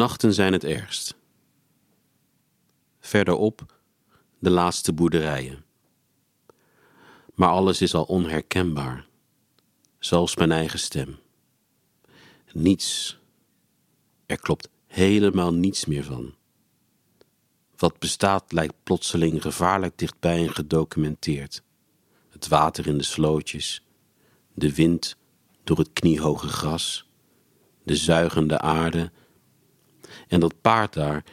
Nachten zijn het ergst. Verderop de laatste boerderijen. Maar alles is al onherkenbaar, zelfs mijn eigen stem. Niets, er klopt helemaal niets meer van. Wat bestaat lijkt plotseling gevaarlijk dichtbij en gedocumenteerd. Het water in de slootjes, de wind door het kniehoge gras, de zuigende aarde. En dat paard daar,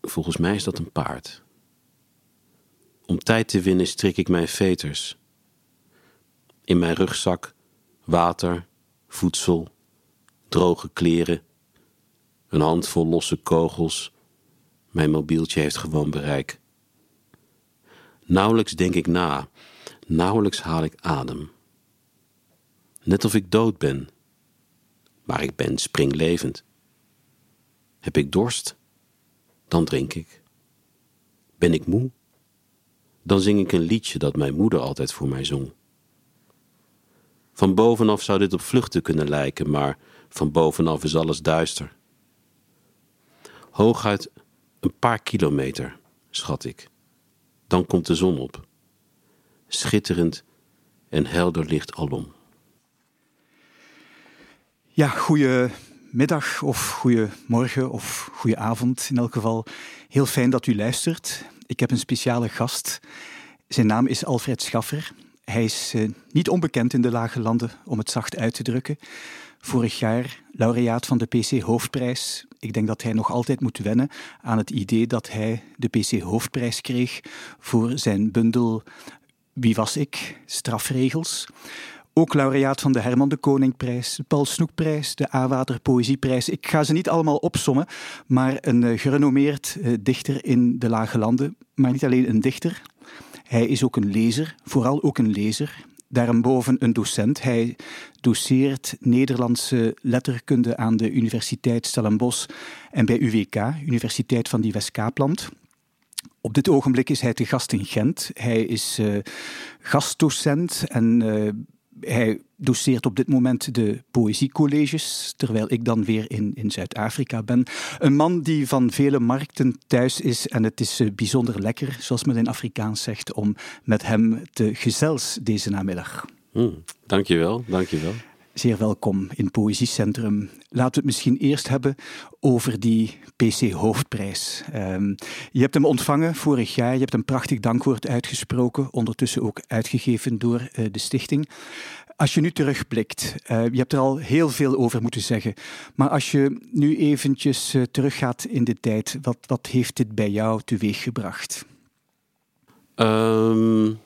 volgens mij is dat een paard. Om tijd te winnen strik ik mijn veters. In mijn rugzak water, voedsel, droge kleren, een handvol losse kogels. Mijn mobieltje heeft gewoon bereik. Nauwelijks denk ik na, nauwelijks haal ik adem net of ik dood ben. Maar ik ben springlevend. Heb ik dorst? Dan drink ik. Ben ik moe? Dan zing ik een liedje dat mijn moeder altijd voor mij zong. Van bovenaf zou dit op vluchten kunnen lijken, maar van bovenaf is alles duister. Hooguit een paar kilometer, schat ik. Dan komt de zon op. Schitterend en helder licht alom. Ja, goedemiddag of goedemorgen of goedenavond in elk geval. Heel fijn dat u luistert. Ik heb een speciale gast. Zijn naam is Alfred Schaffer. Hij is uh, niet onbekend in de Lage Landen, om het zacht uit te drukken. Vorig jaar laureaat van de PC Hoofdprijs. Ik denk dat hij nog altijd moet wennen aan het idee dat hij de PC Hoofdprijs kreeg voor zijn bundel Wie was ik? Strafregels. Ook laureaat van de Herman de Koningprijs, de Paul Snoekprijs, de A-Water Poëzieprijs. Ik ga ze niet allemaal opsommen, maar een uh, gerenommeerd uh, dichter in de Lage Landen. Maar niet alleen een dichter, hij is ook een lezer, vooral ook een lezer. Daarboven een docent. Hij doseert Nederlandse letterkunde aan de Universiteit Stellenbosch en bij UWK, Universiteit van die West-Kaapland. Op dit ogenblik is hij te gast in Gent. Hij is uh, gastdocent en hij doseert op dit moment de poëziecolleges, terwijl ik dan weer in, in Zuid-Afrika ben. Een man die van vele markten thuis is en het is uh, bijzonder lekker, zoals men in Afrikaans zegt, om met hem te gezels deze namiddag. Mm, dankjewel, dankjewel. Zeer welkom in Poëziecentrum. Laten we het misschien eerst hebben over die PC Hoofdprijs. Um, je hebt hem ontvangen vorig jaar, je hebt een prachtig dankwoord uitgesproken, ondertussen ook uitgegeven door uh, de stichting. Als je nu terugblikt, uh, je hebt er al heel veel over moeten zeggen, maar als je nu eventjes uh, teruggaat in de tijd, wat, wat heeft dit bij jou teweeggebracht? Um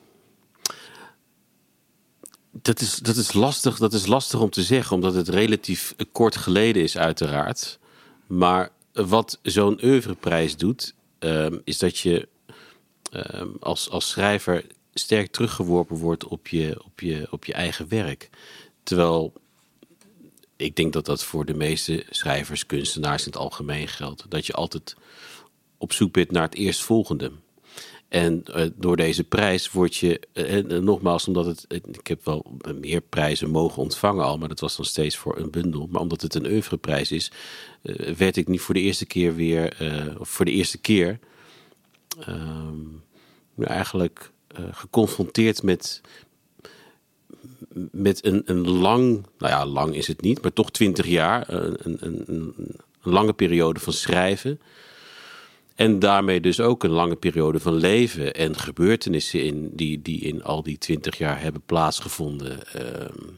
dat is, dat, is lastig, dat is lastig om te zeggen, omdat het relatief kort geleden is, uiteraard. Maar wat zo'n oeuvreprijs doet, um, is dat je um, als, als schrijver sterk teruggeworpen wordt op je, op, je, op je eigen werk. Terwijl ik denk dat dat voor de meeste schrijvers, kunstenaars in het algemeen geldt. Dat je altijd op zoek bent naar het eerstvolgende. En uh, door deze prijs word je, uh, nogmaals, omdat het, ik heb wel meer prijzen mogen ontvangen al, maar dat was dan steeds voor een bundel. Maar omdat het een oeuvreprijs is, werd ik niet voor de eerste keer weer, of voor de eerste keer, eigenlijk geconfronteerd met, met een, een lang, nou ja, lang is het niet, maar toch twintig jaar, een, een, een lange periode van schrijven en daarmee dus ook een lange periode van leven en gebeurtenissen in, die, die in al die twintig jaar hebben plaatsgevonden. Uh,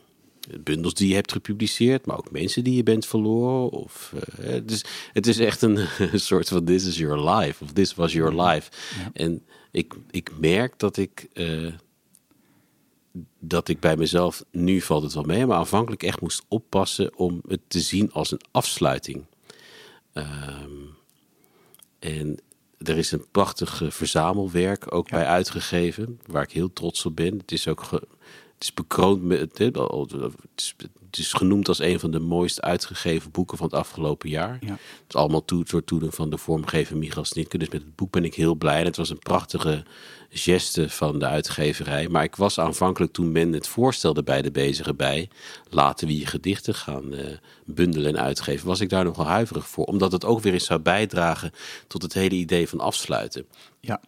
bundels die je hebt gepubliceerd, maar ook mensen die je bent verloren. Of, uh, het, is, het is echt een, soort van this is your life, of this was your life. En ik, ik merk dat ik, uh, dat ik bij mezelf, nu valt het wel mee, maar aanvankelijk echt moest oppassen om het te zien als een afsluiting. Um, en er is een prachtig verzamelwerk ook bij uitgegeven, waar ik heel trots op ben. Het is ook is bekroond met. Het is, het is genoemd als een van de mooist uitgegeven boeken van het afgelopen jaar. Ja. Het is allemaal toe, door toedoen van de vormgever Michael Snitke. Dus met het boek ben ik heel blij. En het was een prachtige geste van de uitgeverij. Maar ik was aanvankelijk toen men het voorstelde bij de bezige bij... laten we je gedichten gaan uh, bundelen en uitgeven... was ik daar nogal huiverig voor. Omdat het ook weer eens zou bijdragen tot het hele idee van afsluiten. Ja.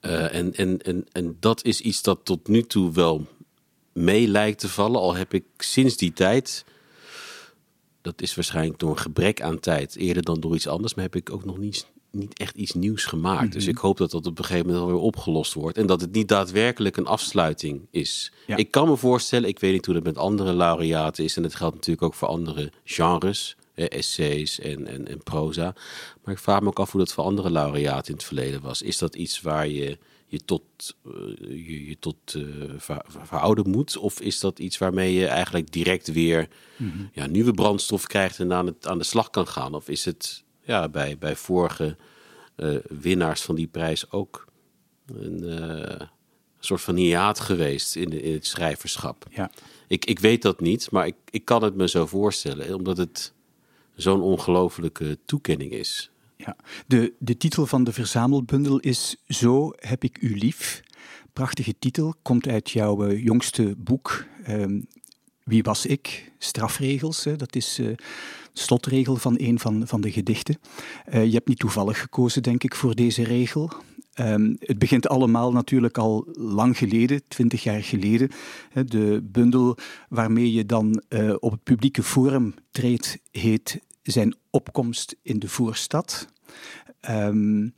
Uh, en, en, en, en dat is iets dat tot nu toe wel mee lijkt te vallen. Al heb ik sinds die tijd, dat is waarschijnlijk door een gebrek aan tijd, eerder dan door iets anders, maar heb ik ook nog niet, niet echt iets nieuws gemaakt. Dus mhm. ik hoop dat dat op een gegeven moment alweer opgelost wordt. En dat het niet daadwerkelijk een afsluiting is. Ik kan me voorstellen, ik weet niet hoe dat met andere laureaten is. En dat geldt natuurlijk ook voor andere genres. essays en, en, en proza. Maar ik vraag me ook af hoe dat voor andere laureaten in het verleden was. Is dat iets waar je je tot, uh, je, je, tot uh, ver, verouderen moet? Of is dat iets waarmee je eigenlijk direct weer mm -hmm. ja, nieuwe brandstof krijgt en aan, het, aan de slag kan gaan? Of is het ja, bij, bij vorige uh, winnaars van die prijs ook een soort van hiaat geweest in, de, in het schrijverschap? Ja. Ik, ik weet dat niet, maar ik, ik kan het me zo voorstellen, omdat het zo'n ongelofelijke toekenning is. Ja, de, de titel van de verzamelbundel is Zo heb ik u lief. Prachtige titel, komt uit jouw uh, jongste boek. Um, Wie was ik? Strafregels. Hè? Dat is uh, slotregel van een van, van de gedichten. Uh, je hebt niet toevallig gekozen, denk ik, voor deze regel. Um, het begint allemaal natuurlijk al lang geleden, twintig jaar geleden. De bundel waarmee je dan op het publieke forum treedt, heet Zijn opkomst in de voorstad. Um,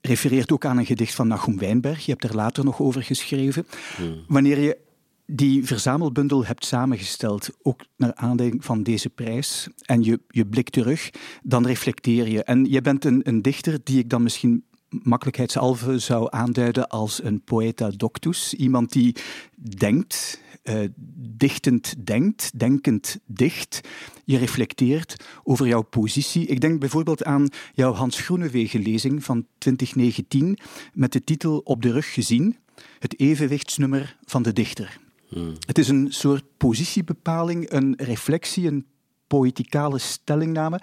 refereert ook aan een gedicht van Nachum Wijnberg. Je hebt er later nog over geschreven. Hmm. Wanneer je die verzamelbundel hebt samengesteld, ook naar aanleiding van deze prijs, en je, je blikt terug, dan reflecteer je. En je bent een, een dichter die ik dan misschien makkelijkheidshalve zou aanduiden als een poeta doctus. Iemand die denkt, uh, dichtend denkt, denkend dicht. Je reflecteert over jouw positie. Ik denk bijvoorbeeld aan jouw Hans Groenewegen-lezing van 2019 met de titel Op de rug gezien, het evenwichtsnummer van de dichter. Hmm. Het is een soort positiebepaling, een reflectie, een poëticale stellingname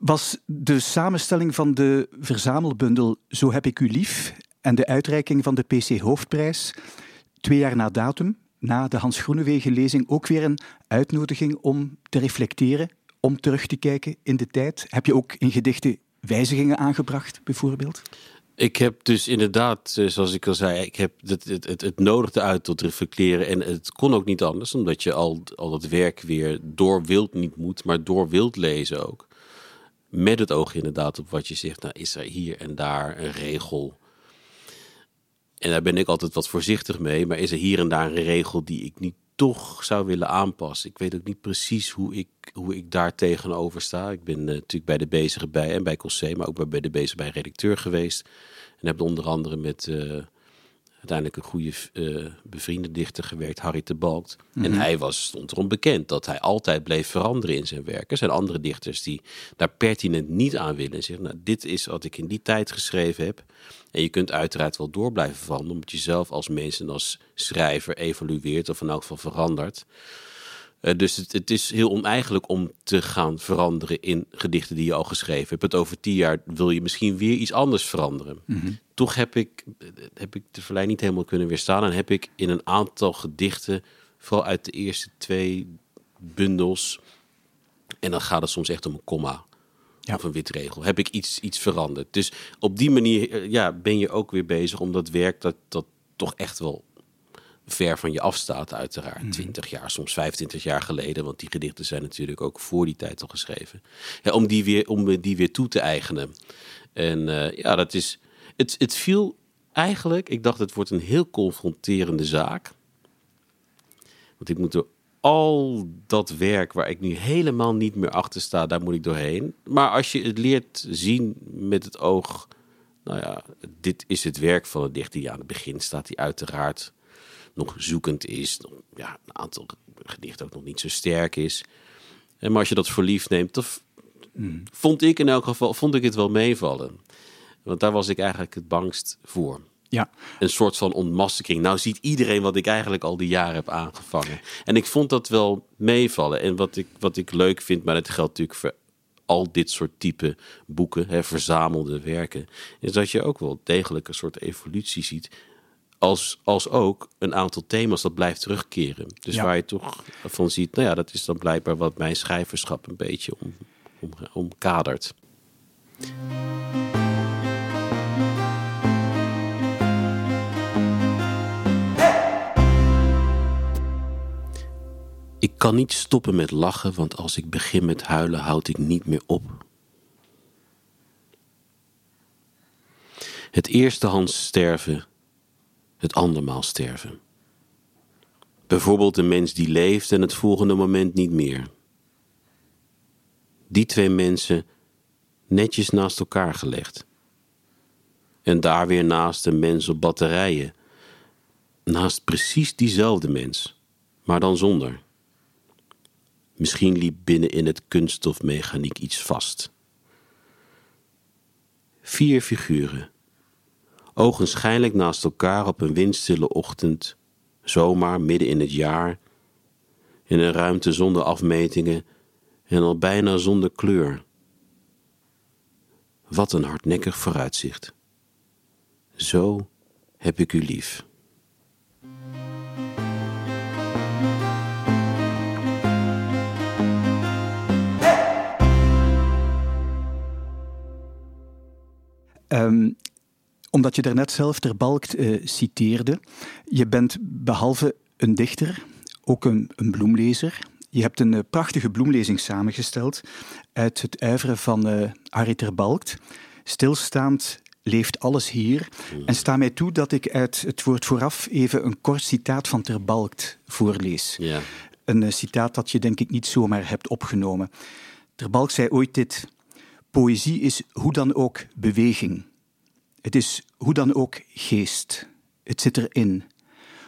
was de samenstelling van de verzamelbundel Zo heb ik u lief en de uitreiking van de PC Hoofdprijs twee jaar na datum, na de Hans Groenewegen-lezing, ook weer een uitnodiging om te reflecteren, om terug te kijken in de tijd. Heb je ook in gedichten wijzigingen aangebracht, bijvoorbeeld? Ik heb dus inderdaad, eh, zoals ik al zei, ik heb het, het, het, nodigde uit tot reflecteren. En het kon ook niet anders, omdat je al, al dat werk weer door wilt, niet moet, maar door wilt lezen ook. Met het oog inderdaad op wat je zegt. Nou, is er hier en daar een regel? En daar ben ik altijd wat voorzichtig mee. Maar is er hier en daar een regel die ik niet toch zou willen aanpassen? Ik weet ook niet precies hoe ik, hoe ik daar tegenover sta. Ik ben uh, natuurlijk bij de bezige bij en bij Cossé, maar ook bij de bezige bij redacteur geweest. En heb onder andere met... Uh, uiteindelijk een goede uh, bevriende dichter gewerkt, Harry de Balkt. En mhm. hij was, stond erom bekend dat hij altijd bleef veranderen in zijn werk. Er zijn andere dichters die daar pertinent niet aan willen. En zeggen, nou, dit is wat ik in die tijd geschreven heb. En je kunt uiteraard wel door blijven veranderen, omdat je zelf als mens en als schrijver evolueert of in elk geval verandert. Uh, dus het, het, is heel oneigenlijk om te gaan veranderen in gedichten die je al geschreven hebt. Het over tien jaar wil je misschien weer iets anders veranderen. Mm toch heb ik, heb ik de verleiding niet helemaal kunnen weerstaan. En heb ik in een aantal gedichten, vooral uit de eerste twee bundels, en dan gaat het soms echt om een komma ja. of een witregel, heb ik iets, iets veranderd. Dus op die manier eh, ja, ben je ook weer bezig om dat werk dat, dat toch echt wel ver van je afstaat, uiteraard. 20 mhm. jaar, soms 25 jaar geleden, want die gedichten zijn natuurlijk ook voor die tijd al geschreven. Ja, om, die weer, om die weer toe te eigenen. En uh, ja, dat is het, het viel eigenlijk, ik dacht het wordt een heel confronterende zaak. Want ik moet er al dat werk waar ik nu helemaal niet meer achter sta, daar moet ik doorheen. Maar als je het leert zien met het oog, nou ja, dit is het werk van het dichter die aan het begin staat, die uiteraard nog zoekend is, nog, ja, een aantal gedichten ook nog niet zo sterk is. En maar als je dat voor lief neemt, dan hmm. vond ik in elk geval vond ik het wel meevallen. Want daar was ik eigenlijk het bangst voor. Ja. Een soort van ontmaskering. Nou ziet iedereen wat ik eigenlijk al die jaren heb aangevangen. En ik vond dat wel meevallen. En wat ik, wat ik leuk vind, maar dat geldt natuurlijk voor al dit soort type boeken, hè, verzamelde werken, is dat je ook wel degelijk een soort evolutie ziet. Als, als ook een aantal thema's dat blijft terugkeren. Dus waar je toch van ziet, nou ja, dat is dan blijkbaar wat mijn schrijverschap een beetje om, om, omkadert. Ik kan niet stoppen met lachen, want als ik begin met huilen, houd ik niet meer op. Het eerste hands sterven, het andermaal sterven. Bijvoorbeeld een mens die leeft en het volgende moment niet meer. Die twee mensen netjes naast elkaar gelegd. En daar weer naast een mens op batterijen. Naast precies diezelfde mens, maar dan zonder. Misschien liep binnen in het kunststofmechaniek iets vast. Vier figuren, ogenschijnlijk naast elkaar op een windstille ochtend, zomaar midden in het jaar, in een ruimte zonder afmetingen en al bijna zonder kleur. Wat een hardnekkig vooruitzicht. Zo heb ik u lief. Um, omdat je daarnet zelf ter balkt uh, citeerde, je bent behalve een dichter ook een, een bloemlezer. Je hebt een uh, prachtige bloemlezing samengesteld uit het uiveren van uh, Harry ter Balkt. Stilstaand leeft alles hier. En sta mij toe dat ik uit het woord vooraf even een kort citaat van ter Balkt voorlees. Ja. Een citaat dat je denk ik niet zomaar hebt opgenomen. Ter Balkt zei ooit dit... Poëzie is hoe dan ook beweging. Het is hoe dan ook geest. Het zit erin.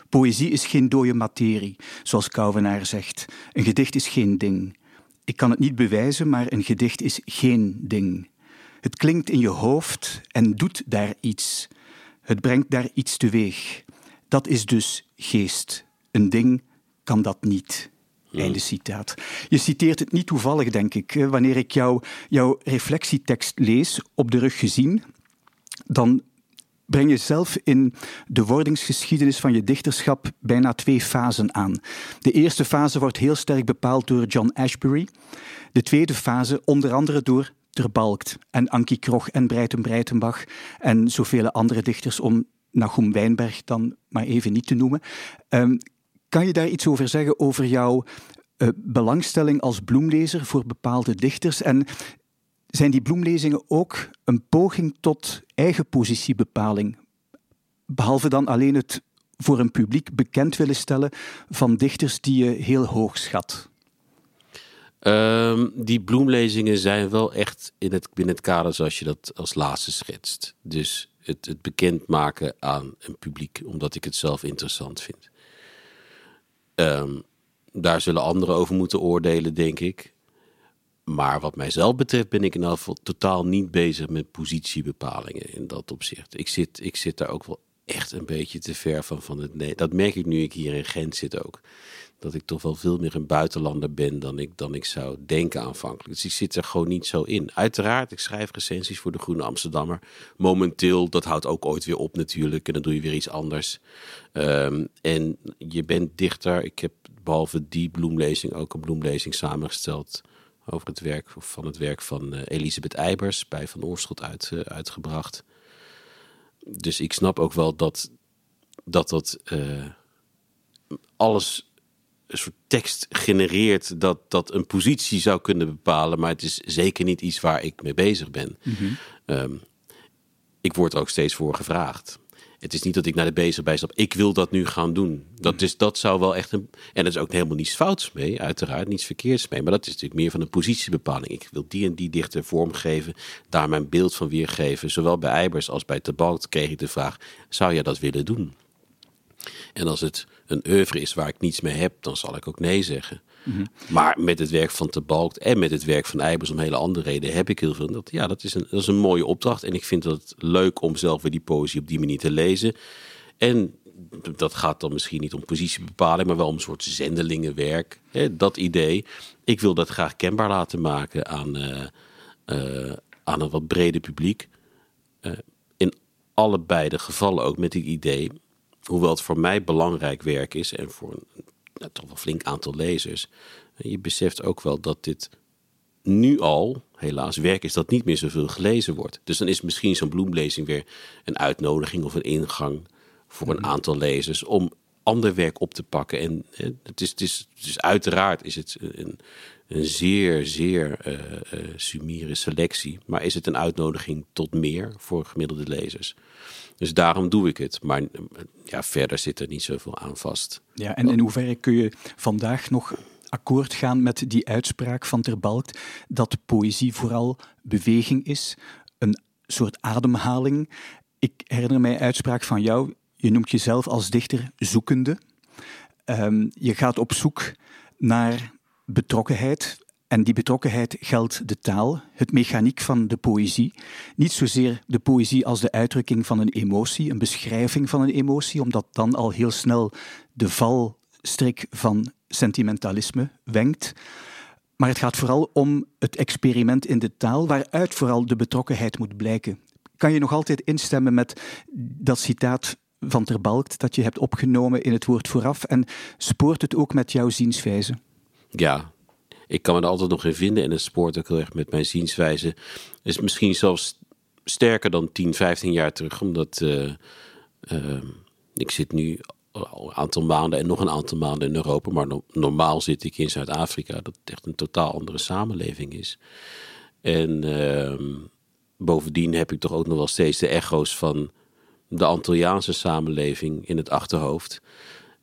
Poëzie is geen dode materie, zoals Kouwenaar zegt. Een gedicht is geen ding. Ik kan het niet bewijzen, maar een gedicht is geen ding. Het klinkt in je hoofd en doet daar iets. Het brengt daar iets teweeg. Dat is dus geest. Een ding kan dat niet. Einde citaat. Je citeert het niet toevallig, denk ik. Wanneer ik jou, jouw reflectietekst lees, op de rug gezien, dan breng je zelf in de wordingsgeschiedenis van je dichterschap bijna twee fasen aan. De eerste fase wordt heel sterk bepaald door John Ashbery. De tweede fase onder andere door Terbalkt en Ankie Krog en Breiten Breitenbach en zoveel andere dichters om Nachum Wijnberg dan maar even niet te noemen. Um, kan je daar iets over zeggen over jouw uh, belangstelling als bloemlezer voor bepaalde dichters? En zijn die bloemlezingen ook een poging tot eigen positiebepaling? Behalve dan alleen het voor een publiek bekend willen stellen van dichters die je heel hoog schat. Um, die bloemlezingen zijn wel echt in het, binnen het kader zoals je dat als laatste schetst. Dus het, het bekendmaken aan een publiek, omdat ik het zelf interessant vind. Um, daar zullen anderen over moeten oordelen, denk ik. Maar wat mijzelf betreft ben ik in elk geval totaal niet bezig met positiebepalingen in dat opzicht. Ik zit, ik zit daar ook wel echt een beetje te ver van, van het nee. Dat merk ik nu ik hier in Gent zit ook. Dat ik toch wel veel meer een buitenlander ben dan ik, dan ik zou denken aanvankelijk. Dus ik zit er gewoon niet zo in. Uiteraard, ik schrijf recensies voor de Groene Amsterdammer. Momenteel, dat houdt ook ooit weer op natuurlijk. En dan doe je weer iets anders. Um, en je bent dichter. Ik heb behalve die bloemlezing ook een bloemlezing samengesteld over het werk of van het werk van uh, Elisabeth Eibers bij Van Oorschot uit, uh, uitgebracht. Dus ik snap ook wel dat dat, dat uh, alles een soort tekst genereert dat, dat een positie zou kunnen bepalen, maar het is zeker niet iets waar ik mee bezig ben. Mm -hmm. um, ik word er ook steeds voor gevraagd. Het is niet dat ik naar de bezig bij stap. Ik wil dat nu gaan doen. Dat, is, dat zou wel echt een. En er is ook helemaal niets fouts mee, uiteraard. Niets verkeerds mee. Maar dat is natuurlijk meer van een positiebepaling. Ik wil die en die dichter vormgeven. Daar mijn beeld van weergeven. Zowel bij Eibers als bij Tabalt kreeg ik de vraag: zou jij dat willen doen? En als het een oeuvre is waar ik niets mee heb, dan zal ik ook nee zeggen. Mhm. Maar met het werk van Tebalkt en met het werk van Eibers om hele andere redenen heb ik heel veel. Dat, ja, dat is, een, dat is een mooie opdracht. En ik vind het leuk om zelf weer die poëzie op die manier te lezen. En dat gaat dan misschien niet om positiebepaling, maar wel om een soort zendelingenwerk. Hè, dat idee. Ik wil dat graag kenbaar laten maken aan, uh, uh, aan een wat breder publiek. Uh, in allebei de gevallen ook met het idee, hoewel het voor mij belangrijk werk is en voor nou, toch wel flink aantal lezers. Je beseft ook wel dat dit nu al, helaas, werk is dat niet meer zoveel gelezen wordt. Dus dan is misschien zo'n bloemlezing weer een uitnodiging of een ingang voor een mhm. aantal lezers om ander werk op te pakken. En het is, het is, uiteraard is het een, een zeer, zeer uh, selectie. Maar is het een uitnodiging tot meer voor gemiddelde lezers? Dus daarom doe ik het. Maar ja, verder zit er niet zoveel aan vast. Ja, en in hoeverre kun je vandaag nog akkoord gaan met die uitspraak van Terbalkt dat poëzie vooral beweging is, een soort ademhaling. Ik herinner mij een uitspraak van jou. Je noemt jezelf als dichter zoekende. Um, je gaat op zoek naar betrokkenheid, en die betrokkenheid geldt de taal, het mechaniek van de poëzie. Niet zozeer de poëzie als de uitdrukking van een emotie, een beschrijving van een emotie, omdat dan al heel snel de valstrik van sentimentalisme wenkt. Maar het gaat vooral om het experiment in de taal, waaruit vooral de betrokkenheid moet blijken. Kan je nog altijd instemmen met dat citaat van Terbalkt dat je hebt opgenomen in het woord vooraf en spoort het ook met jouw zienswijze? Ja, ik kan me er altijd nog in vinden en het spoort ook heel erg met mijn zienswijze. Is misschien zelfs sterker dan 10, 15 jaar terug, omdat uh, uh, ik zit nu al een aantal maanden en nog een aantal maanden in Europa, maar no normaal zit ik in Zuid-Afrika, dat echt een totaal andere samenleving is. En uh, bovendien heb ik toch ook nog wel steeds de echo's van de Antilliaanse samenleving in het achterhoofd.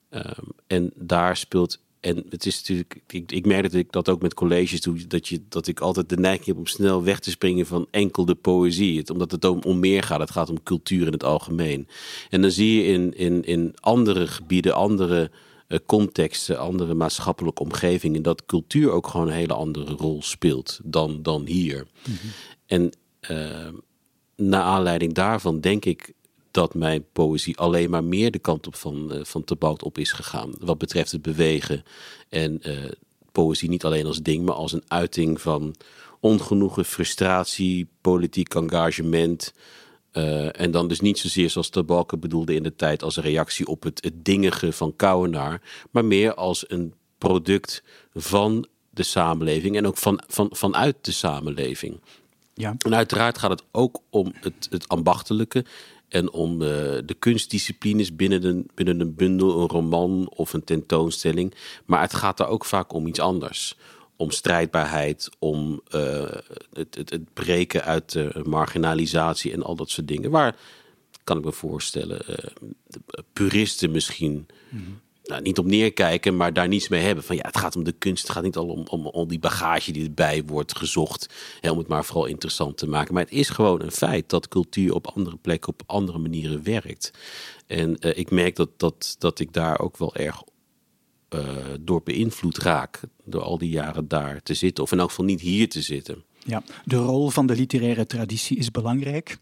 Ehm, en daar speelt en het is natuurlijk, ik, ik merk dat ik dat ook met colleges doe, dat, je, dat ik altijd de neiging heb om snel weg te springen van enkel de poëzie. Het, omdat het om, om meer gaat, het gaat om cultuur in het algemeen. En dan zie je in, in, in andere gebieden, andere uh, contexten, andere maatschappelijke omgevingen, dat cultuur ook gewoon een hele andere rol speelt dan, dan hier. Mhm. En uh, naar aanleiding daarvan denk ik dat mijn poëzie alleen maar meer de kant op van, uh, van Tebalt op is gegaan. Wat betreft het bewegen. En uh, poëzie niet alleen als ding, maar als een uiting van ongenoegen, frustratie, politiek engagement. Uh, en dan dus niet zozeer zoals Tabalke bedoelde in de tijd als een reactie op het, het dingige van Kouwenaar. Maar meer als een product van de samenleving en ook van, van, vanuit de samenleving. Ja. En uiteraard gaat het ook om het, het ambachtelijke en om uh, de kunstdisciplines binnen een, binnen een bundel, een roman of een tentoonstelling. Maar het gaat daar ook vaak om iets anders. Om strijdbaarheid, om uh, het, het, het, breken uit de marginalisatie en al dat soort dingen. Waar, kan ik me voorstellen, uh, puristen misschien mm nou, niet op neerkijken, maar daar niets mee hebben. Van ja, het gaat om de kunst. Het gaat niet al om, om, om die bagage die erbij wordt gezocht. Hè, om het maar vooral interessant te maken. Maar het is gewoon een feit dat cultuur op andere plekken op andere manieren werkt. En uh, ik merk dat, dat, dat ik daar ook wel erg uh, door beïnvloed raak. Door al die jaren daar te zitten. Of in elk geval niet hier te zitten. Ja, de rol van de literaire traditie is belangrijk.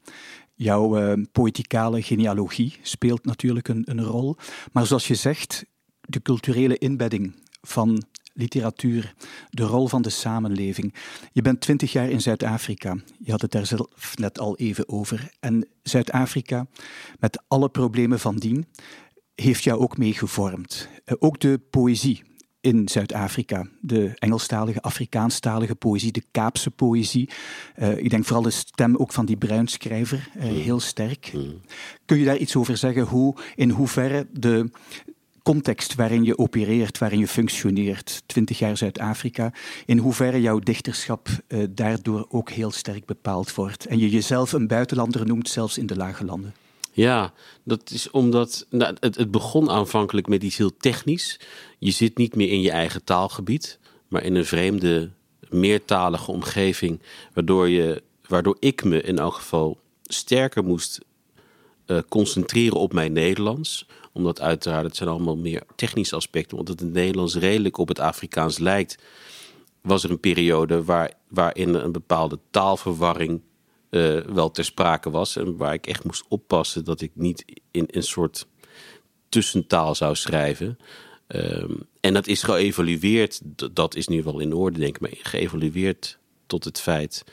Jouw uh, poëticale genealogie speelt natuurlijk een, een rol. Maar zoals je zegt, de culturele inbedding van literatuur, de rol van de samenleving. Je bent twintig jaar in Zuid-Afrika. Je had het daar zelf net al even over. En Zuid-Afrika, met alle problemen van dien, heeft jou ook mee gevormd. Eh, ook de poëzie in Zuid-Afrika. De Engelstalige, Afrikaanstalige poëzie, de Kaapse poëzie. Uh, ik denk vooral de stem ook van die bruinschrijver, uh, heel sterk. Mm. Kun je daar iets over zeggen? Hoe, in hoeverre de, context waarin je opereert, waarin je functioneert, 20 jaar Zuid-Afrika, in hoeverre jouw dichterschap uh, daardoor ook heel sterk bepaald wordt en je jezelf een buitenlander noemt, zelfs in de lage landen. Ja, dat is omdat nou, het, het begon aanvankelijk met iets heel technisch. Je zit niet meer in je eigen taalgebied, maar in een vreemde, meertalige omgeving, waardoor, je, waardoor ik me in elk geval sterker moest uh, concentreren op mijn Nederlands. Omdat uiteraard, het zijn allemaal meer technische aspecten, omdat het Nederlands redelijk op het Afrikaans lijkt. Was er een periode waar, waarin een bepaalde taalverwarring uh, wel ter sprake was. En waar ik echt moest oppassen dat ik niet in een soort tussentaal zou schrijven. Um, en dat is geëvalueerd, dat is nu wel in orde, denk ik, maar geëvalueerd tot het feit.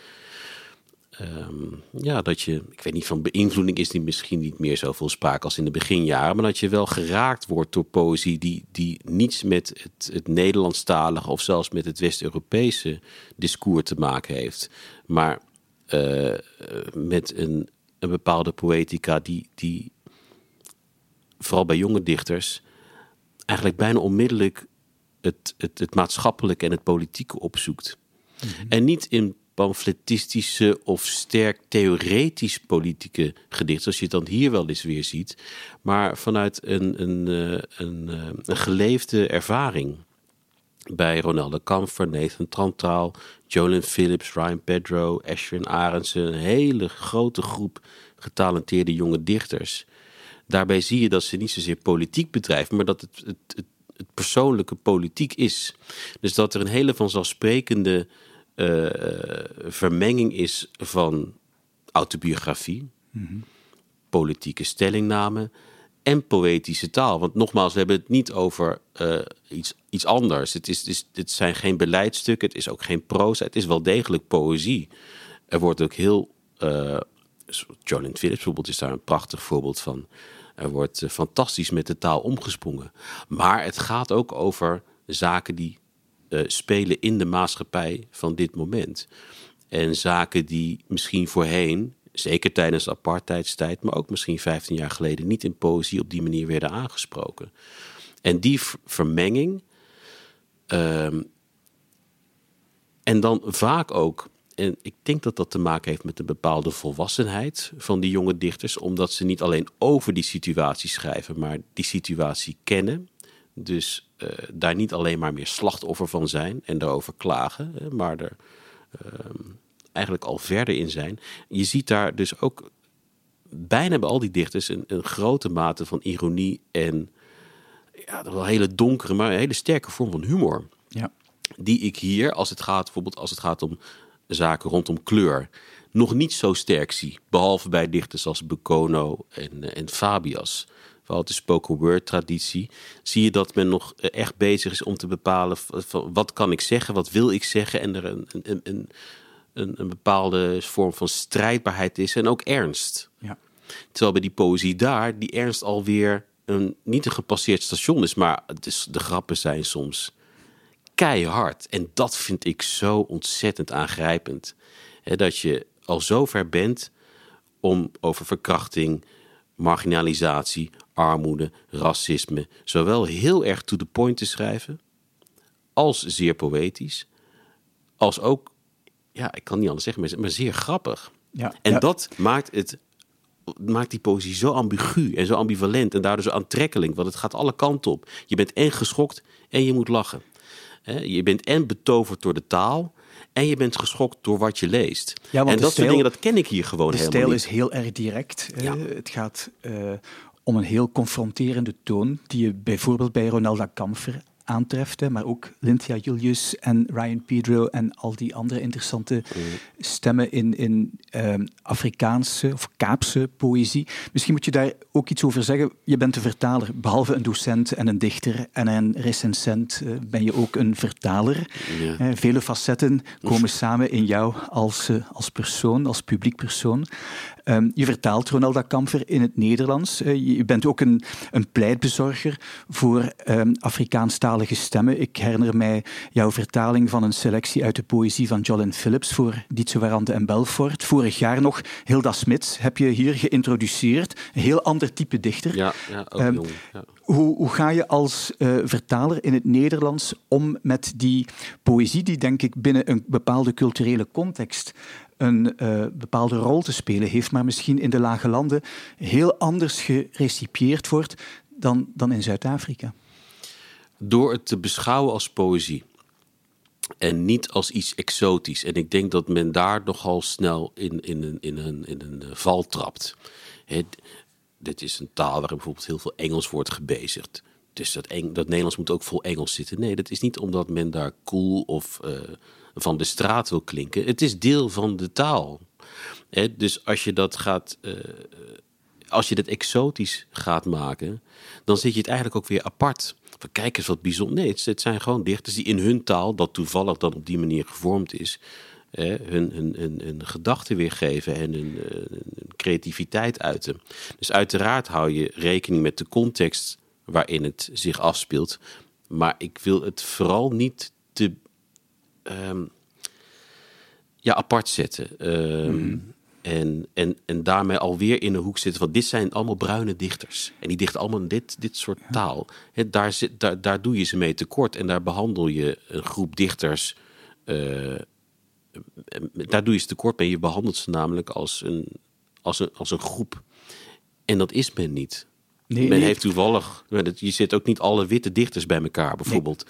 Um, ja, dat je, ik weet niet, van beïnvloeding is die misschien niet meer zoveel sprake als in de beginjaren, maar dat je wel geraakt wordt door poëzie die, die niets met het, het Nederlandstalige of zelfs met het West-Europese discours te maken heeft. Maar uh, met een, een bepaalde poëtica die, die vooral bij jonge dichters eigenlijk bijna onmiddellijk het, het, het maatschappelijke en het politieke opzoekt. Mhm. En niet in pamfletistische of sterk theoretisch politieke gedichten, zoals je het dan hier wel eens weer ziet, maar vanuit een, een, eh, een, een geleefde ervaring bij Ronaldo Kamfer, Nathan Trantaal, Jolyn Phillips, Ryan Pedro, Ashwin Arendsen. Een hele grote groep getalenteerde jonge dichters. Daarbij zie je dat ze niet zozeer politiek bedrijven, maar dat het, het, het, het persoonlijke politiek is. Dus dat er een hele vanzelfsprekende uh, vermenging is van autobiografie, mhm. politieke stellingname en poëtische taal. Want nogmaals, we hebben het niet over uh, iets, iets anders. Het, is, zijn geen beleidsstukken, het is ook geen proza, het is wel degelijk poëzie. Er wordt ook heel. Uh, Jolyn Phillips bijvoorbeeld is daar een prachtig voorbeeld van. Er wordt fantastisch met de taal omgesprongen. Maar het gaat ook over zaken die spelen in de maatschappij van dit moment. En zaken die misschien voorheen zeker tijdens de apartheidstijd, maar ook misschien 15 jaar geleden, niet in poëzie op die manier werden aangesproken. En die vermenging, ehm, en dan vaak ook, en ik denk dat dat te maken heeft met een bepaalde volwassenheid van die jonge dichters, omdat ze niet alleen over die situatie schrijven, maar die situatie kennen. Dus uh, daar niet alleen maar meer slachtoffer van zijn en daarover klagen, maar er. Uh, eigenlijk al verder in zijn. Je ziet daar dus ook bijna bij al die dichters een, een grote mate van ironie en ja, wel een hele donkere, maar een hele sterke vorm van humor. Ja. Die ik hier, als het gaat, bijvoorbeeld als het gaat om zaken rondom kleur, nog niet zo sterk zie. Behalve bij dichters als Bekono en, en Fabias. Vooral de spoken word traditie. Zie je dat men nog echt bezig is om te bepalen van wat kan ik zeggen, wat wil ik zeggen. En er een, een, een, een, een bepaalde vorm van strijdbaarheid is en ook ernst. Ja. Terwijl bij die poëzie daar, die ernst alweer een, niet een gepasseerd station is, maar het is, de grappen zijn soms keihard. En dat vind ik zo ontzettend aangrijpend. dat je al zo ver bent om over verkrachting, marginalisatie, armoede, racisme, zowel heel erg to the point te schrijven, als zeer poëtisch, als ook ja, ik kan niet anders zeggen, maar zeer grappig. Ja, en dat maakt het maakt die poëzie zo ambigu en zo ambivalent en daardoor zo aantrekkelijk, want het gaat alle kanten op. Je bent en geschokt en je moet lachen. Je bent en betoverd door de taal en je bent geschokt door wat je leest. Ja, en dat soort dingen, dat ken ik hier gewoon helemaal niet. De stijl is heel erg direct. Ja. Het gaat uh, om een heel confronterende toon die je bijvoorbeeld bij Ronalda Kamfer aantreft, maar ook Lynthia Julius en Ryan Pedro en al die andere interessante stemmen in, in ehm, Afrikaanse of Kaapse poëzie. Misschien moet je daar ook iets over zeggen. Je bent een vertaler, behalve een docent en een dichter en een recensent uh, ben je ook een vertaler. Uh, vele facetten komen samen in jou als, uh, als persoon, als publiek persoon. Um, je vertaalt Ronalda Kamfer in het Nederlands. Uh, je bent ook een, een pleitbezorger voor um, Afrikaanstalige stemmen. Ik herinner mij jouw vertaling van een selectie uit de poëzie van Jolyn Phillips voor Dietse Warande en Belfort. Vorig jaar nog Hilda Smits heb je hier geïntroduceerd. Een heel ander type dichter. Ja, ja ook um, jong. Ja. Hoe, hoe, ga je als uh, vertaler in het Nederlands om met die poëzie die denk ik binnen een bepaalde culturele context een uh, bepaalde rol te spelen heeft, maar misschien in de lage landen heel anders gerecipieerd wordt dan, dan in Zuid-Afrika. Door het te beschouwen als poëzie. En niet als iets exotisch. En ik denk dat men daar nogal snel in, in, een, in, een, in een val trapt. Dit is een taal waar bijvoorbeeld heel veel Engels wordt gebezigd. Dus dat, dat Nederlands moet ook vol Engels zitten. Nee, dat is niet omdat men daar cool of uh, van de straat wil klinken. Het is deel van de taal. dus als je dat gaat. Uh, als je dat exotisch gaat maken, dan zit je het eigenlijk ook weer apart. Kijk eens wat bijzonder. Nee, het, zijn gewoon dichters die in hun taal, dat toevallig dan op die manier gevormd is, hun, hun, hun, hun gedachten weergeven en hun, hun, creativiteit uiten. Dus uiteraard hou je rekening met de context waarin het zich afspeelt. Maar ik wil het vooral niet te um, ja, apart zetten. Ehm, mhm. En, en, en daarmee alweer in een hoek zitten van dit zijn allemaal bruine dichters. En die dichten allemaal dit, dit soort taal. He, daar, zit, daar, daar doe je ze mee tekort. En daar behandel je een groep dichters. Uh, daar doe je ze tekort mee. Je behandelt ze namelijk als een, als een, als een groep. En dat is men niet. Nee, Men heeft toevallig, je zit ook niet alle witte dichters bij elkaar bijvoorbeeld.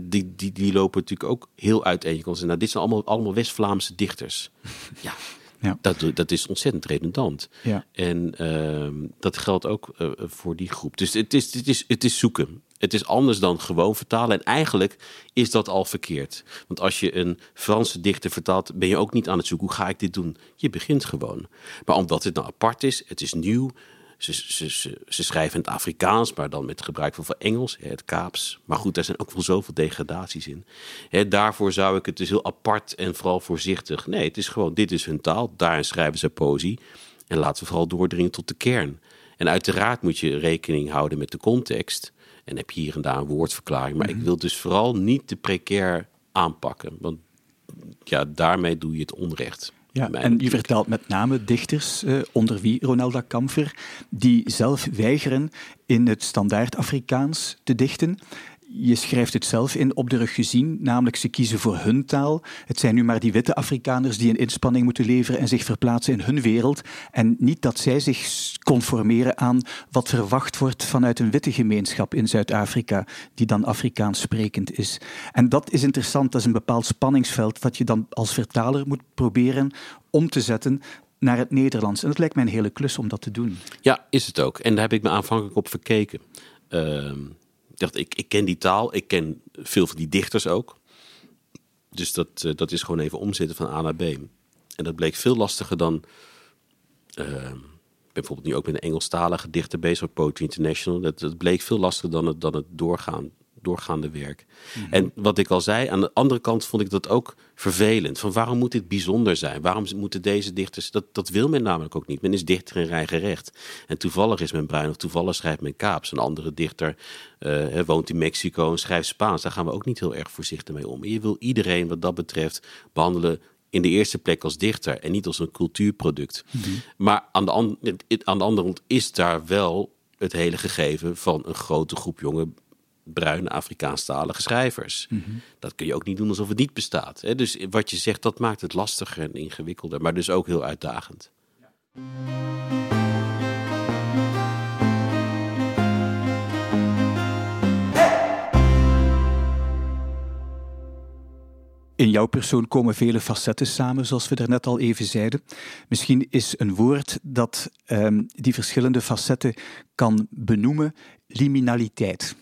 Die, die, die lopen natuurlijk ook heel uiteen. Nou, dit zijn allemaal, allemaal West-Vlaamse dichters. ja, ja. Dat, dat is ontzettend redundant. Ja. En uh, dat geldt ook uh, voor die groep. Dus het is, het, is, het is zoeken. Het is anders dan gewoon vertalen. En eigenlijk is dat al verkeerd. Want als je een Franse dichter vertaalt, ben je ook niet aan het zoeken. Hoe ga ik dit doen? Je begint gewoon. Maar omdat het nou apart is, het is nieuw, ze, ze, ze, schrijven in het Afrikaans, maar dan met gebruik van, Engels, het Kaaps. Maar goed, daar zijn ook wel zoveel degradaties in. Daarvoor zou ik het dus heel apart en vooral voorzichtig. Nee, het is gewoon, dit is hun taal, daarin schrijven ze poëzie. En laten we vooral doordringen tot de kern. En uiteraard moet je rekening houden met de context. En heb je hier en daar een woordverklaring. Maar ik mhm. wil dus vooral niet te precair aanpakken. Want ja, daarmee doe je het onrecht. Ja, en je vertelt met name dichters, eh, onder wie Ronalda Kamfer, die zelf weigeren in het standaard Afrikaans te dichten je schrijft het zelf in op de rug gezien, namelijk ze kiezen voor hun taal. Het zijn nu maar die witte Afrikaners die een inspanning moeten leveren en zich verplaatsen in hun wereld. En niet dat zij zich conformeren aan wat verwacht wordt vanuit een witte gemeenschap in Zuid-Afrika, die dan Afrikaans sprekend is. En dat is interessant, dat is een bepaald spanningsveld dat je dan als vertaler moet proberen om te zetten naar het Nederlands. En dat lijkt mij een hele klus om dat te doen. Ja, is het ook. En daar heb ik me aanvankelijk op verkeken. Uh dacht, ik, ik ken die taal, ik ken veel van die dichters ook. Dus dat, uh, dat is gewoon even omzetten van A naar B. En dat bleek veel lastiger dan. Uh, ik ben bijvoorbeeld nu ook met een Engelstalige dichter bezig, Poetry International. Dat, dat bleek veel lastiger dan het, dan het doorgaan doorgaande werk. Mhm. En wat ik al zei, aan de andere kant vond ik dat ook vervelend. Van waarom moet dit bijzonder zijn? Waarom moeten deze dichters... Dat, dat wil men namelijk ook niet. Men is dichter in eigen recht. En toevallig is men bruin of toevallig schrijft men Kaaps. Een andere dichter uh, woont in Mexico en schrijft Spaans. Daar gaan we ook niet heel erg voorzichtig mee om. je wil iedereen wat dat betreft behandelen in de eerste plek als dichter en niet als een cultuurproduct. Mhm. Maar aan de, aan de andere kant is daar wel het hele gegeven van een grote groep jonge bruine Afrikaanstalige schrijvers. Mhm. Dat kun je ook niet doen alsof het niet bestaat. Hè? Dus wat je zegt, dat maakt het lastiger en ingewikkelder, maar dus ook heel uitdagend. In jouw persoon komen vele facetten samen, zoals we daarnet al even zeiden. Misschien is een woord dat um, die verschillende facetten kan benoemen liminaliteit.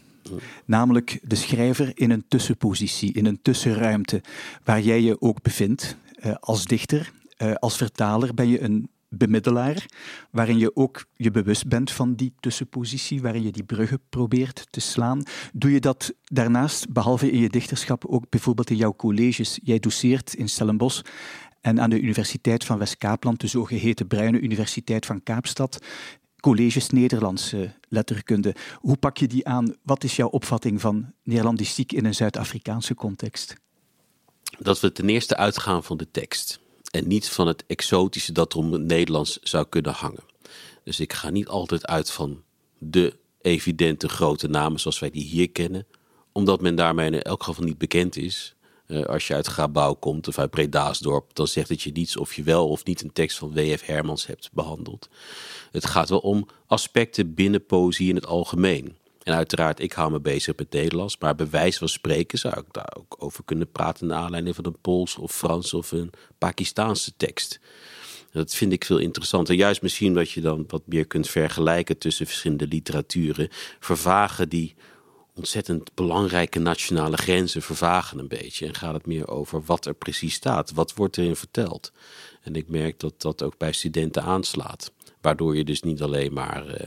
Namelijk de schrijver in een tussenpositie, in een tussenruimte, waar jij je ook bevindt uh, als dichter. Uh, als vertaler ben je een bemiddelaar, waarin je ook je bewust bent van die tussenpositie, waarin je die bruggen probeert te slaan. Doe je dat daarnaast, behalve in je dichterschap, ook bijvoorbeeld in jouw colleges? Jij doseert in Stellenbosch en aan de Universiteit van West-Kaapland, de zogeheten Bruine Universiteit van Kaapstad colleges Nederlandse letterkunde. Hoe pak je die aan? Wat is jouw opvatting van Nederlandistiek in een Zuid-Afrikaanse context? Dat we ten eerste uitgaan van de tekst en niet van het exotische dat om het Nederlands zou kunnen hangen. Dus ik ga niet altijd uit van de evidente grote namen zoals wij die hier kennen, omdat men daarmee in elk geval niet bekend is. Uh, als je uit Grabouw komt of uit Bredaasdorp, dan zegt het je niets of je wel of niet een tekst van W.F. Hermans hebt behandeld. Het gaat wel om aspecten binnen poëzie in het algemeen. En uiteraard, ik hou me bezig met Nederlands, maar bij wijze van spreken zou ik daar ook over kunnen praten naar aanleiding van een Pools of Frans of een Pakistaanse tekst. Dat vind ik veel interessanter. Juist misschien dat je dan wat meer kunt vergelijken tussen verschillende literaturen. Vervagen die ontzettend belangrijke nationale grenzen vervagen een beetje. En gaat het meer over wat er precies staat. Wat wordt erin verteld? En ik merk dat dat ook bij studenten aanslaat. Waardoor je dus niet alleen maar uh,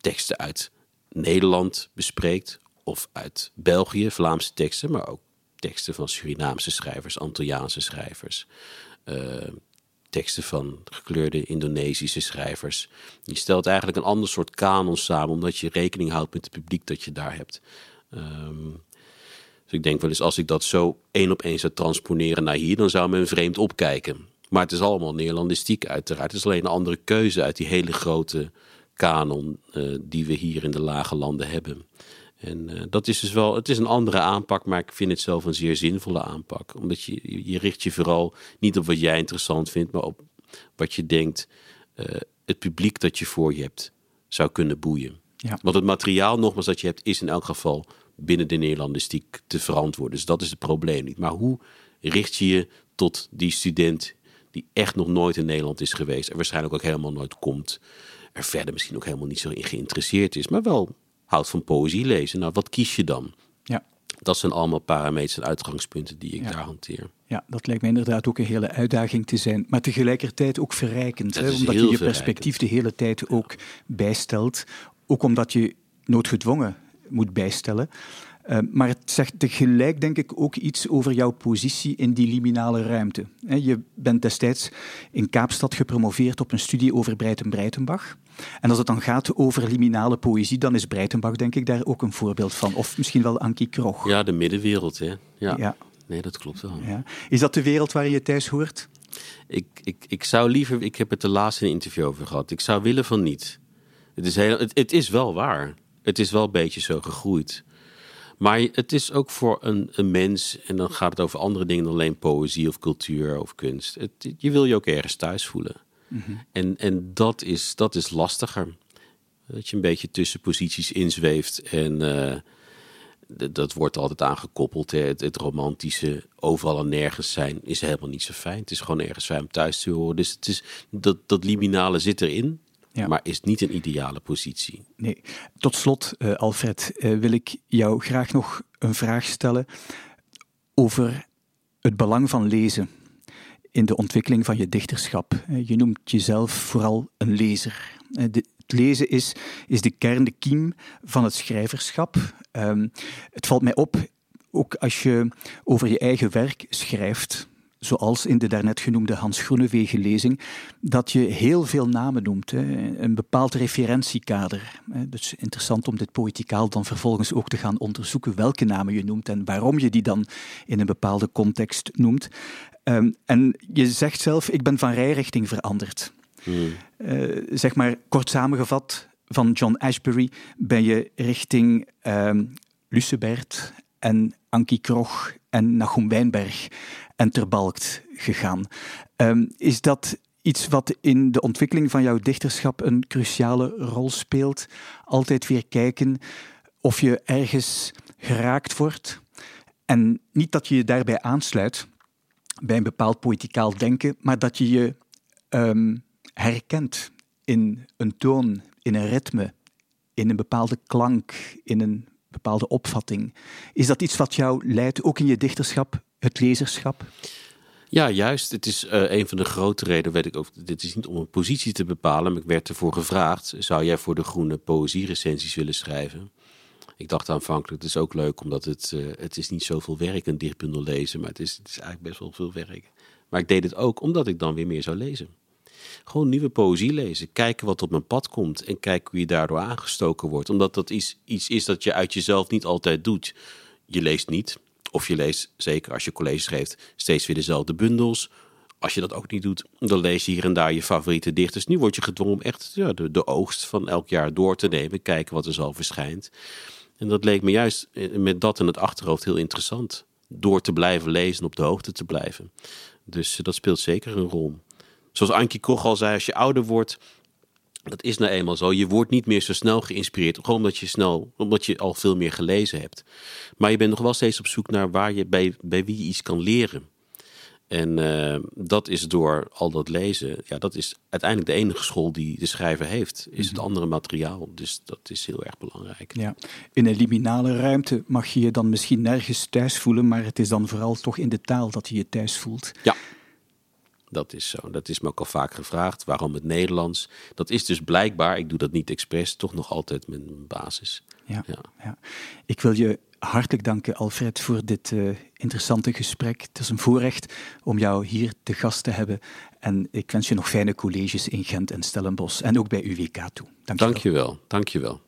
teksten uit Nederland bespreekt. Of uit België, Vlaamse teksten. Maar ook teksten van Surinaamse schrijvers, Antilliaanse schrijvers. Uh, teksten van gekleurde Indonesische schrijvers. Je stelt eigenlijk een ander soort kanon samen, omdat je rekening houdt met het publiek dat je daar hebt. Um, dus ik denk wel eens, als ik dat zo één op één zou transponeren naar hier, dan zou men vreemd opkijken. Maar het is allemaal Nederlandistiek uiteraard. Het is alleen een andere keuze uit die hele grote kanon uh, die we hier in de lage landen hebben. En uh, dat is dus wel, het is een andere aanpak, maar ik vind het zelf een zeer zinvolle aanpak. Omdat je, je richt je vooral niet op wat jij interessant vindt, maar op wat je denkt uh, het publiek dat je voor je hebt zou kunnen boeien. Ja. Want het materiaal, nogmaals, dat je hebt, is in elk geval binnen de Nederlandistiek te verantwoorden. Dus dat is het probleem niet. Maar hoe richt je je tot die student die echt nog nooit in Nederland is geweest en waarschijnlijk ook helemaal nooit komt, er verder misschien ook helemaal niet zo in geïnteresseerd is, maar wel houdt van poëzie lezen. Nou, wat kies je dan? Ja. Dat zijn allemaal parameters en uitgangspunten die ik daar hanteer. Ja, dat lijkt me inderdaad ook een hele uitdaging te zijn. Maar tegelijkertijd ook verrijkend. Hè, omdat je je perspectief de hele tijd ook bijstelt. Ook omdat je noodgedwongen moet bijstellen. Uh, maar het zegt tegelijk, denk ik, ook iets over jouw positie in die liminale ruimte. Je bent destijds in Kaapstad gepromoveerd op een studie over Breiten-Breitenbach. En als het dan gaat over liminale poëzie, dan is Breitenbach, denk ik, daar ook een voorbeeld van. Of misschien wel Ankie Krog. Ja, de middenwereld, hè. Ja. ja. Nee, dat klopt wel. Ja. Is dat de wereld waar je thuis hoort? Ik, ik, ik zou liever, ik heb het de laatste interview over gehad, ik zou willen van niet. Het is, heel, het, het is wel waar. Het is wel een beetje zo gegroeid. Maar het is ook voor een, een, mens, en dan gaat het over andere dingen dan alleen poëzie of cultuur of kunst. Het, je wil je ook ergens thuis voelen. Mhm. En, en dat, is, dat is lastiger. Dat je een beetje tussen posities inzweeft en uh, dat wordt altijd aangekoppeld. Hè. Het, het, romantische overal en nergens zijn is helemaal niet zo fijn. Het is gewoon ergens fijn om thuis te horen. Dus het is, dat, dat liminale zit erin. Ja. Maar is niet een ideale positie. Nee. Tot slot, uh, Alfred, uh, wil ik jou graag nog een vraag stellen over het belang van lezen in de ontwikkeling van je dichterschap. Uh, je noemt jezelf vooral een lezer. Het lezen is, is de kern, de kiem van het schrijverschap. Um, het valt mij op, ook als je over je eigen werk schrijft, zoals in de daarnet genoemde Hans Groenewegen lezing, dat je heel veel namen noemt, hè, een bepaald referentiekader. Dus interessant om dit poëticaal dan vervolgens ook te gaan onderzoeken welke namen je noemt en waarom je die dan in een bepaalde context noemt. Um, en je zegt zelf, ik ben van rijrichting veranderd. Hmm. Uh, zeg maar, kort samengevat, van John Ashbery ben je richting um, Lucebert en Ankie Krog en Nachum Wijnberg en terbalkt gegaan. Um, is dat iets wat in de ontwikkeling van jouw dichterschap een cruciale rol speelt? Altijd weer kijken of je ergens geraakt wordt. En niet dat je je daarbij aansluit bij een bepaald poëticaal denken, maar dat je je um, herkent in een toon, in een ritme, in een bepaalde klank, in een bepaalde opvatting. Is dat iets wat jou leidt, ook in je dichterschap, het lezerschap? Ja, juist. Het is uh, een van de grote redenen, weet ik ook. Dit is niet om een positie te bepalen, maar ik werd ervoor gevraagd: zou jij voor de Groene poëzierecensies willen schrijven? Ik dacht aanvankelijk, het is ook leuk, omdat het, uh, het is niet zoveel werk, een dichtbundel lezen, maar het is, het is eigenlijk best wel veel werk. Maar ik deed het ook omdat ik dan weer meer zou lezen. Gewoon nieuwe poëzie lezen. Kijken wat op mijn pad komt. En kijken hoe je daardoor aangestoken wordt. Omdat dat iets, iets is dat je uit jezelf niet altijd doet. Je leest niet. Of je leest, zeker als je college geeft, steeds weer dezelfde bundels. Als je dat ook niet doet, dan lees je hier en daar je favoriete dichters. Nu word je gedwongen om echt ja, de, de oogst van elk jaar door te nemen. Kijken wat er zo verschijnt. En dat leek me juist eh, met dat in het achterhoofd heel interessant door te blijven lezen en op de hoogte te blijven. Dus dat speelt zeker een rol. Zoals Ankie Koch al zei, als je ouder wordt, dat is nou eenmaal zo. Je wordt niet meer zo snel geïnspireerd. Gewoon omdat je snel, omdat je al veel meer gelezen hebt. Maar je bent nog wel steeds op zoek naar waar je bij, bij wie je iets kan leren. En uh, dat is door al dat lezen, ja, dat is uiteindelijk de enige school die de schrijver heeft, is het mhm. andere materiaal. Dus dat is heel erg belangrijk. Ja. In een liminale ruimte mag je je dan misschien nergens thuis voelen, maar het is dan vooral toch in de taal dat je je thuis voelt. Ja, dat is zo. Dat is me ook al vaak gevraagd. Waarom het Nederlands? Dat is dus blijkbaar, ik doe dat niet expres, toch nog altijd mijn basis. Ja, ja. Ik wil je hartelijk danken, Alfred, voor dit uh, interessante gesprek. Het is een voorrecht om jou hier te gast te hebben. En ik wens je nog fijne colleges in Gent en Stellenbosch en ook bij UWK toe. Dank je wel. Dank je wel.